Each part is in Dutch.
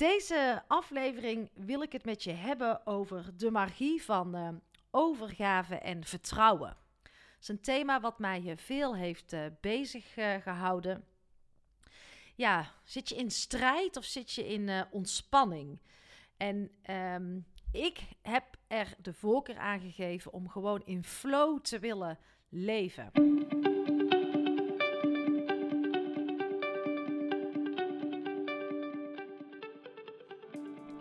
deze aflevering wil ik het met je hebben over de magie van uh, overgave en vertrouwen. Dat is een thema wat mij veel heeft uh, bezig uh, gehouden. Ja, zit je in strijd of zit je in ontspanning? En um, ik heb er de voorkeur aan gegeven om gewoon in flow te willen leven.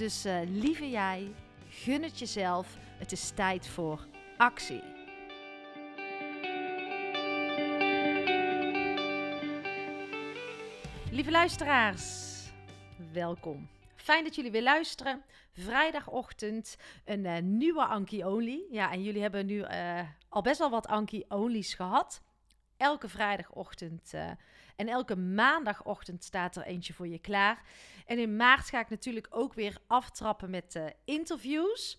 Dus uh, lieve jij, gun het jezelf. Het is tijd voor actie. Lieve luisteraars, welkom. Fijn dat jullie weer luisteren. Vrijdagochtend een uh, nieuwe Anki Only. Ja, en jullie hebben nu uh, al best wel wat Anki Only's gehad. Elke vrijdagochtend uh, en elke maandagochtend staat er eentje voor je klaar. En in maart ga ik natuurlijk ook weer aftrappen met interviews.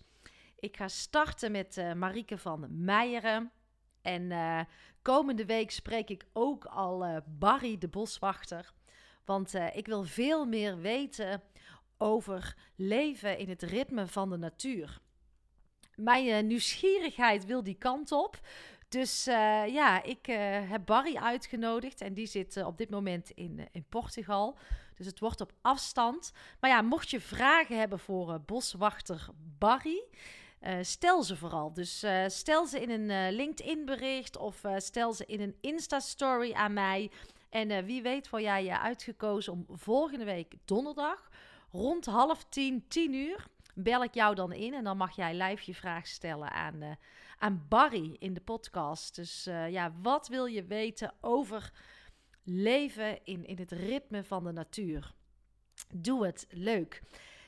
Ik ga starten met Marieke van Meijeren. En komende week spreek ik ook al Barry de Boswachter. Want ik wil veel meer weten over leven in het ritme van de natuur. Mijn uh, nieuwsgierigheid wil die kant op. Dus uh, ja, ik uh, heb Barry uitgenodigd en die zit op dit moment in, in Portugal. Dus het wordt op afstand. Maar ja, mocht je vragen hebben voor boswachter Barry, stel ze vooral. Dus stel ze in een LinkedIn-bericht of stel ze in een Insta-story aan mij. En wie weet word jij uitgekozen om volgende week donderdag Rond half tien, tien uur bel ik jou dan in en dan mag jij live je vraag stellen aan, uh, aan Barry in de podcast. Dus uh, ja, wat wil je weten over leven in, in het ritme van de natuur? Doe het leuk.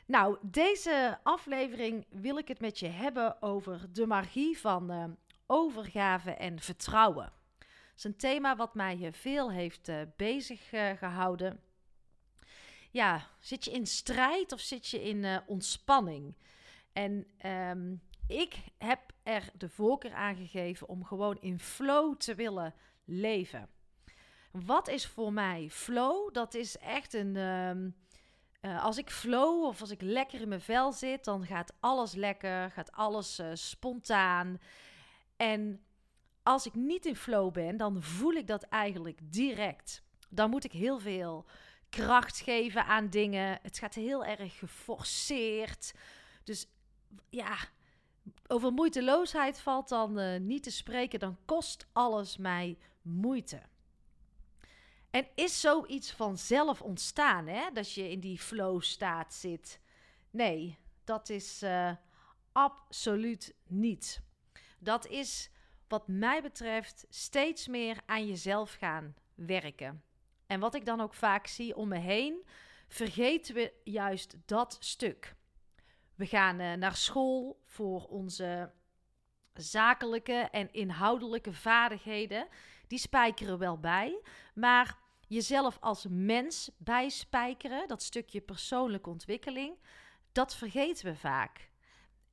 Nou, deze aflevering wil ik het met je hebben over de magie van uh, overgave en vertrouwen. Dat is een thema wat mij veel heeft bezig gehouden ja, zit je in strijd of zit je in uh, ontspanning? En um, ik heb er de voorkeur aan gegeven om gewoon in flow te willen leven. Wat is voor mij flow? Dat is echt een. Um, uh, als ik flow of als ik lekker in mijn vel zit, dan gaat alles lekker, gaat alles uh, spontaan. En als ik niet in flow ben, dan voel ik dat eigenlijk direct. Dan moet ik heel veel kracht geven aan dingen. Het gaat heel erg geforceerd. Dus ja, over moeiteloosheid valt dan uh, niet te spreken. Dan kost alles mij moeite. En is zoiets vanzelf ontstaan, hè? Dat je in die flow staat zit? Nee, dat is uh, absoluut niet. Dat is wat mij betreft steeds meer aan jezelf gaan werken. En wat ik dan ook vaak zie om me heen, vergeten we juist dat stuk. We gaan uh, naar school voor onze zakelijke en inhoudelijke vaardigheden. Die spijkeren wel bij. Maar jezelf als mens bijspijkeren, dat stukje persoonlijke ontwikkeling, dat vergeten we vaak.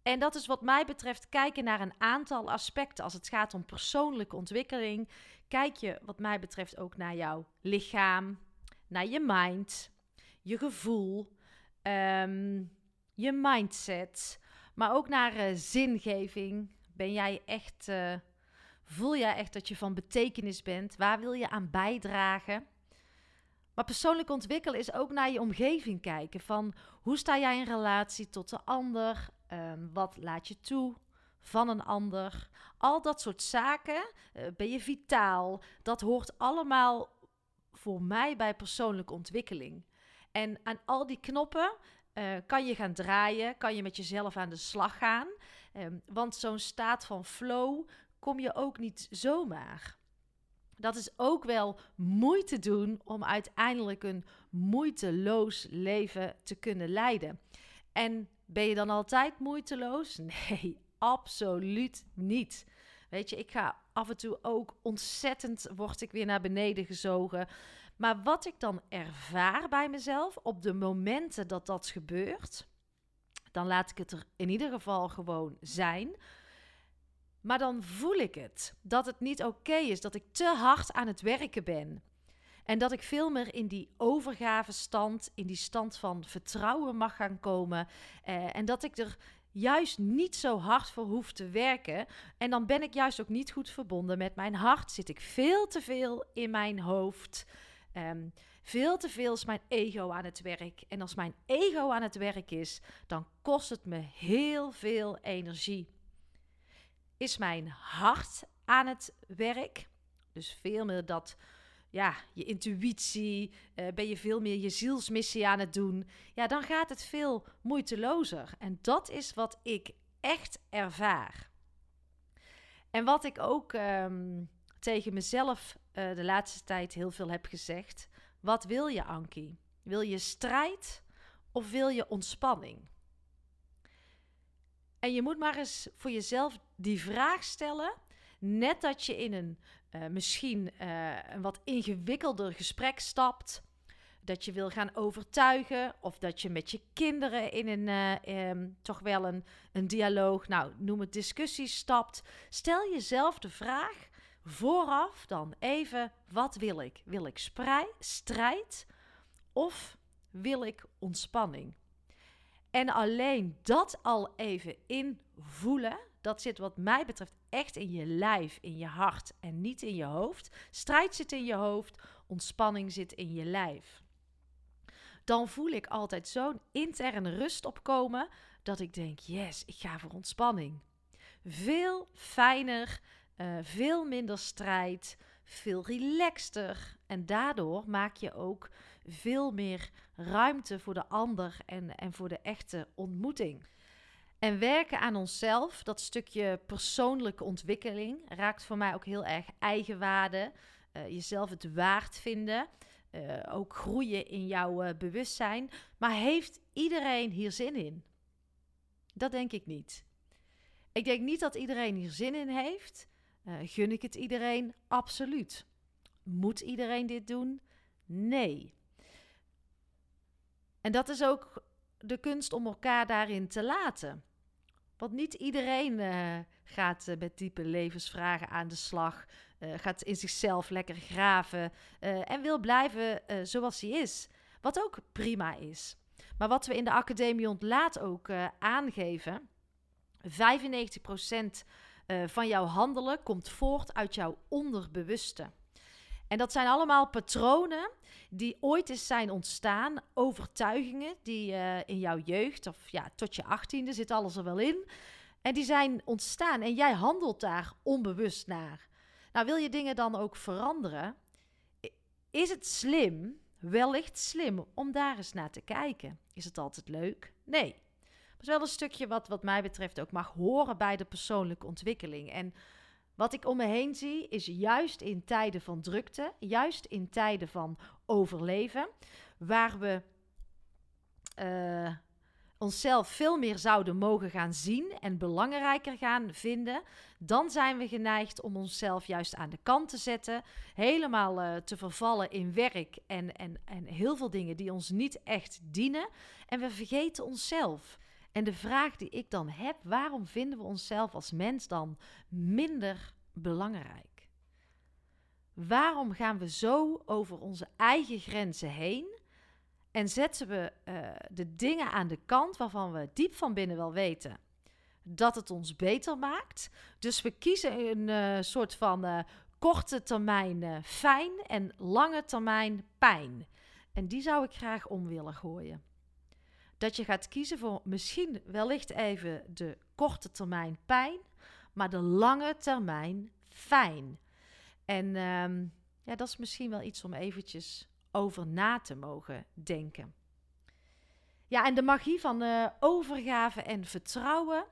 En dat is wat mij betreft kijken naar een aantal aspecten. Als het gaat om persoonlijke ontwikkeling, kijk je wat mij betreft ook naar jouw lichaam, naar je mind, je gevoel, ehm, je mindset, maar ook naar uh, zingeving. Ben jij echt, uh, voel jij echt dat je van betekenis bent? Waar wil je aan bijdragen? Maar persoonlijk ontwikkelen is ook naar je omgeving kijken. Van hoe sta jij in relatie tot de ander? Um, wat laat je toe van een ander? Al dat soort zaken. Uh, ben je vitaal? Dat hoort allemaal voor mij bij persoonlijke ontwikkeling. En aan al die knoppen uh, kan je gaan draaien, kan je met jezelf aan de slag gaan. Um, want zo'n staat van flow kom je ook niet zomaar. Dat is ook wel moeite doen om uiteindelijk een moeiteloos leven te kunnen leiden. En ben je dan altijd moeiteloos? Nee, absoluut niet. Weet je, ik ga af en toe ook ontzettend, word ik weer naar beneden gezogen. Maar wat ik dan ervaar bij mezelf op de momenten dat dat gebeurt, dan laat ik het er in ieder geval gewoon zijn. Maar dan voel ik het dat het niet oké is, dat ik te hard aan het werken ben. En dat ik veel meer in die overgavestand, in die stand van vertrouwen mag gaan komen. Eh, en dat ik er juist niet zo hard voor hoef te werken. En dan ben ik juist ook niet goed verbonden met mijn hart. Zit ik veel te veel in mijn hoofd. Um, veel te veel is mijn ego aan het werk. En als mijn ego aan het werk is, dan kost het me heel veel energie. Is mijn hart aan het werk? Dus veel meer dat, ja, je intuïtie, uh, ben je veel meer je zielsmissie aan het doen. Ja, dan gaat het veel moeitelozer. En dat is wat ik echt ervaar. En wat ik ook um, tegen mezelf uh, de laatste tijd heel veel heb gezegd. Wat wil je, Ankie? Wil je strijd of wil je ontspanning? En je moet maar eens voor jezelf die vraag stellen. Net dat je in een uh, misschien uh, een wat ingewikkelder gesprek stapt. Dat je wil gaan overtuigen. Of dat je met je kinderen in een uh, um, toch wel een, een dialoog, nou noem het discussie, stapt. Stel jezelf de vraag: vooraf dan even, wat wil ik? Wil ik strijd of wil ik ontspanning? En alleen dat al even invoelen, dat zit wat mij betreft echt in je lijf, in je hart en niet in je hoofd. Strijd zit in je hoofd, ontspanning zit in je lijf. Dan voel ik altijd zo'n interne rust opkomen dat ik denk: yes, ik ga voor ontspanning. Veel fijner uh, veel minder strijd, veel relaxter. En daardoor maak je ook veel meer ruimte voor de ander en, en voor de echte ontmoeting. En werken aan onszelf, dat stukje persoonlijke ontwikkeling, raakt voor mij ook heel erg eigenwaarde. Uh, jezelf het waard vinden. Uh, ook groeien in jouw uh, bewustzijn. Maar heeft iedereen hier zin in? Dat denk ik niet. Ik denk niet dat iedereen hier zin in heeft. Gun ik het iedereen? Absoluut. Moet iedereen dit doen? Nee. En dat is ook de kunst om elkaar daarin te laten. Want niet iedereen uh, gaat uh, met diepe levensvragen aan de slag, gaat in zichzelf lekker graven en wil blijven zoals hij is. Wat ook prima is. Maar wat we in de Academie Ontlaat ook aangeven, 95% uh, van jouw handelen komt voort uit jouw onderbewuste. En dat zijn allemaal patronen die ooit eens zijn ontstaan, overtuigingen die uh, in jouw jeugd, of ja, tot je achttiende zit alles er wel in. En die zijn ontstaan en jij handelt daar onbewust naar. Nou, wil je dingen dan ook veranderen? Is het slim, wellicht slim, om daar eens naar te kijken? Is het altijd leuk? Nee is wel een stukje wat, wat mij betreft ook mag horen bij de persoonlijke ontwikkeling. En wat ik om me heen zie, is juist in tijden van drukte, juist in tijden van overleven, waar we uh, onszelf veel meer zouden mogen gaan zien en belangrijker gaan vinden, dan zijn we geneigd om onszelf juist aan de kant te zetten, helemaal uh, te vervallen in werk en, en, en heel veel dingen die ons niet echt dienen. En we vergeten onszelf. En de vraag die ik dan heb, waarom vinden we onszelf als mens dan minder belangrijk? Waarom gaan we zo over onze eigen grenzen heen en zetten we uh, de dingen aan de kant waarvan we diep van binnen wel weten dat het ons beter maakt? Dus we kiezen een uh, soort van uh, korte termijn fijn en lange termijn pijn. En die zou ik graag om willen gooien dat je gaat kiezen voor misschien wellicht even de korte termijn pijn, maar de lange termijn fijn. En ehm, ja, dat is misschien wel iets om eventjes over na te mogen denken. Ja, en de magie van uh, overgave en vertrouwen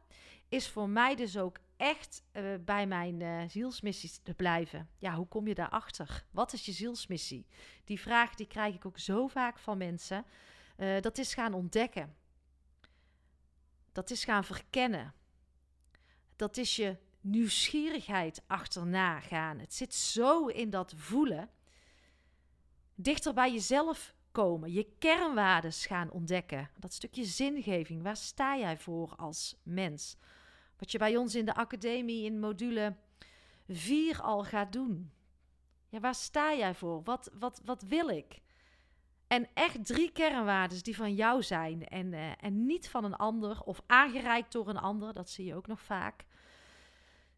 is voor mij dus ook echt uh, bij mijn uh, zielsmissie te blijven. Ja, hoe kom je daarachter? Wat is je zielsmissie? Die vraag die krijg ik ook zo vaak van mensen. Uh, dat is gaan ontdekken. Dat is gaan verkennen. Dat is je nieuwsgierigheid achterna gaan. Het zit zo in dat voelen. Dichter bij jezelf komen, je kernwaardes gaan ontdekken. Dat stukje zingeving, waar sta jij voor als mens? Wat je bij ons in de academie in module 4 al gaat doen. Ja, waar sta jij voor? Wat, wat, wat wil ik? En echt drie kernwaarden die van jou zijn en, uh, en niet van een ander of aangereikt door een ander. Dat zie je ook nog vaak.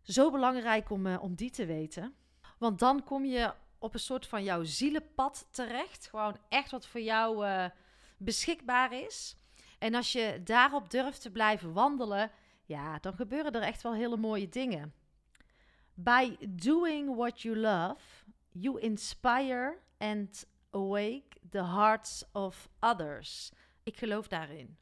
Zo belangrijk om, uh, om die te weten. Want dan kom je op een soort van jouw zielenpad terecht. Gewoon echt wat voor jou uh, beschikbaar is. En als je daarop durft te blijven wandelen, ja, dan gebeuren er echt wel hele mooie dingen. By doing what you love, you inspire and awake the hearts of others. Ik geloof daarin.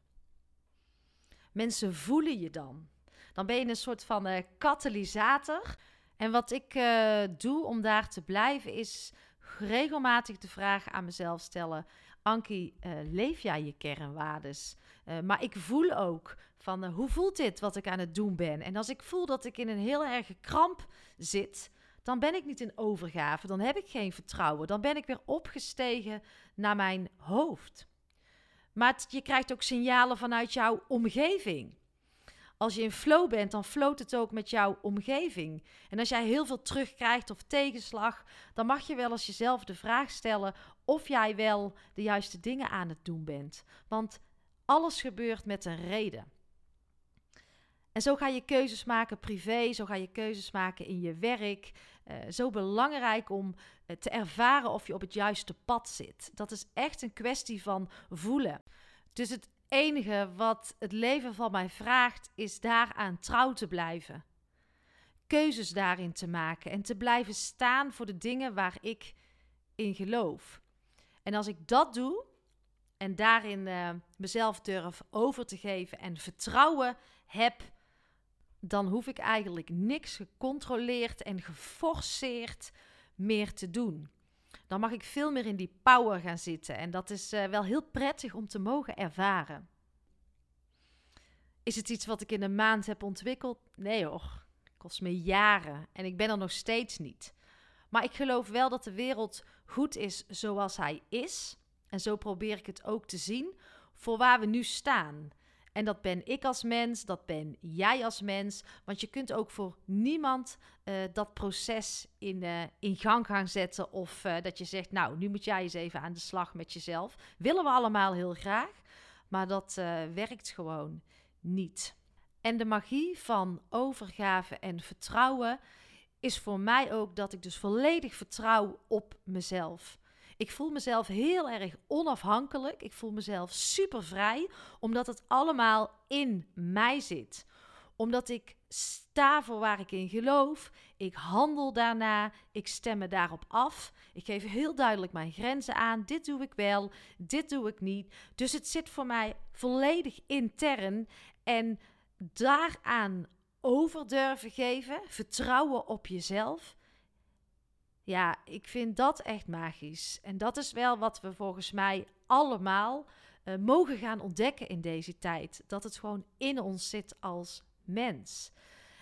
Mensen voelen je dan. Dan ben je een soort van uh, katalysator. En wat ik uh, doe om daar te blijven is regelmatig de vraag aan mezelf stellen: Ankie, uh, leef jij je kernwaardes? maar ik voel ook van hoe voelt dit wat ik aan het doen ben? En als ik voel dat ik in een heel erge kramp zit, dan ben ik niet in overgave, dan heb ik geen vertrouwen, dan ben ik weer opgestegen naar mijn hoofd. Maar je krijgt ook signalen vanuit jouw omgeving. Als je in flow bent, dan floot het ook met jouw omgeving. En als jij heel veel terugkrijgt of tegenslag, dan mag je wel eens jezelf de vraag stellen of jij wel de juiste dingen aan het doen bent. Want alles gebeurt met een reden. En zo ga je keuzes maken privé, zo ga je keuzes maken in je werk. Uh, zo belangrijk om uh, te ervaren of je op het juiste pad zit. Dat is echt een kwestie van voelen. Dus het enige wat het leven van mij vraagt, is daaraan trouw te blijven. Keuzes daarin te maken en te blijven staan voor de dingen waar ik in geloof. En als ik dat doe en daarin uh, mezelf durf over te geven en vertrouwen heb dan hoef ik eigenlijk niks gecontroleerd en geforceerd meer te doen. Dan mag ik veel meer in die power gaan zitten en dat is uh, wel heel prettig om te mogen ervaren. Is het iets wat ik in een maand heb ontwikkeld? Nee hoor, het kost me jaren en ik ben er nog steeds niet. Maar ik geloof wel dat de wereld goed is zoals hij is. En zo probeer ik het ook te zien voor waar we nu staan. En dat ben ik als mens, dat ben jij als mens. Want je kunt ook voor niemand uh, dat proces in, uh, in gang gaan zetten. Of uh, dat je zegt, nou, nu moet jij eens even aan de slag met jezelf. Willen we allemaal heel graag, maar dat werkt gewoon niet. En de magie van overgave en vertrouwen is voor mij ook dat ik dus volledig vertrouw op mezelf. Ik voel mezelf heel erg onafhankelijk. Ik voel mezelf super vrij, omdat het allemaal in mij zit. Omdat ik sta voor waar ik in geloof. Ik handel daarna. Ik stem me daarop af. Ik geef heel duidelijk mijn grenzen aan. Dit doe ik wel, dit doe ik niet. Dus het zit voor mij volledig intern. En daaraan over durven geven, vertrouwen op jezelf, ja, ik vind dat echt magisch. En dat is wel wat we volgens mij allemaal uh, mogen gaan ontdekken in deze tijd. Dat het gewoon in ons zit als mens.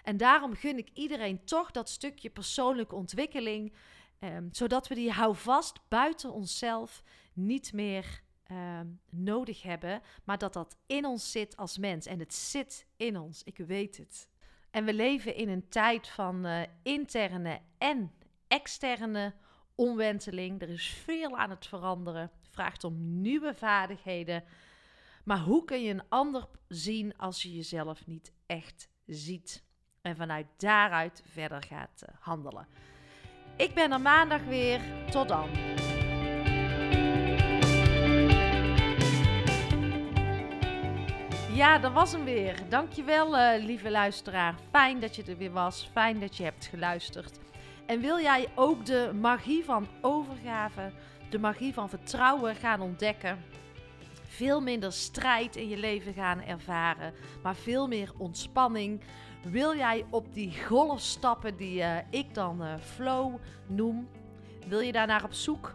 En daarom gun ik iedereen toch dat stukje persoonlijke ontwikkeling. Um, zodat we die houvast buiten onszelf niet meer ehm, nodig hebben, maar dat dat in ons zit als mens. En het zit in ons, ik weet het. En we leven in een tijd van uh, interne en externe omwenteling. Er is veel aan het veranderen. Vraagt om nieuwe vaardigheden. Maar hoe kun je een ander zien als je jezelf niet echt ziet? En vanuit daaruit verder gaat uh, handelen. Ik ben er maandag weer. Tot dan. Ja, dat was hem weer. Dankjewel, uh, lieve luisteraar. Fijn dat je er weer was. Fijn dat je hebt geluisterd. En wil jij ook de magie van overgave, de magie van vertrouwen gaan ontdekken? Veel minder strijd in je leven gaan ervaren, maar veel meer ontspanning. Wil jij op die golf stappen die uh, ik dan uh, flow noem? Wil je daarnaar op zoek?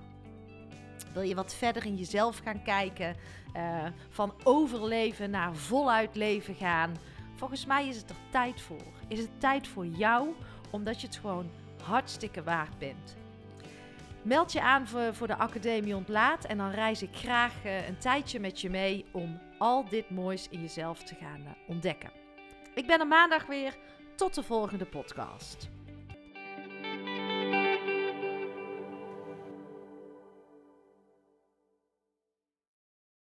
Wil je wat verder in jezelf gaan kijken? Uh, van overleven naar voluit leven gaan? Volgens mij is het er tijd voor. Is het tijd voor jou, omdat je het gewoon hartstikke waard bent. Meld je aan voor, de Academie Ontlaat en dan reis ik graag uh, een tijdje met je mee om al dit moois in jezelf te gaan uh, ontdekken. Ik ben er maandag weer. Tot de volgende podcast.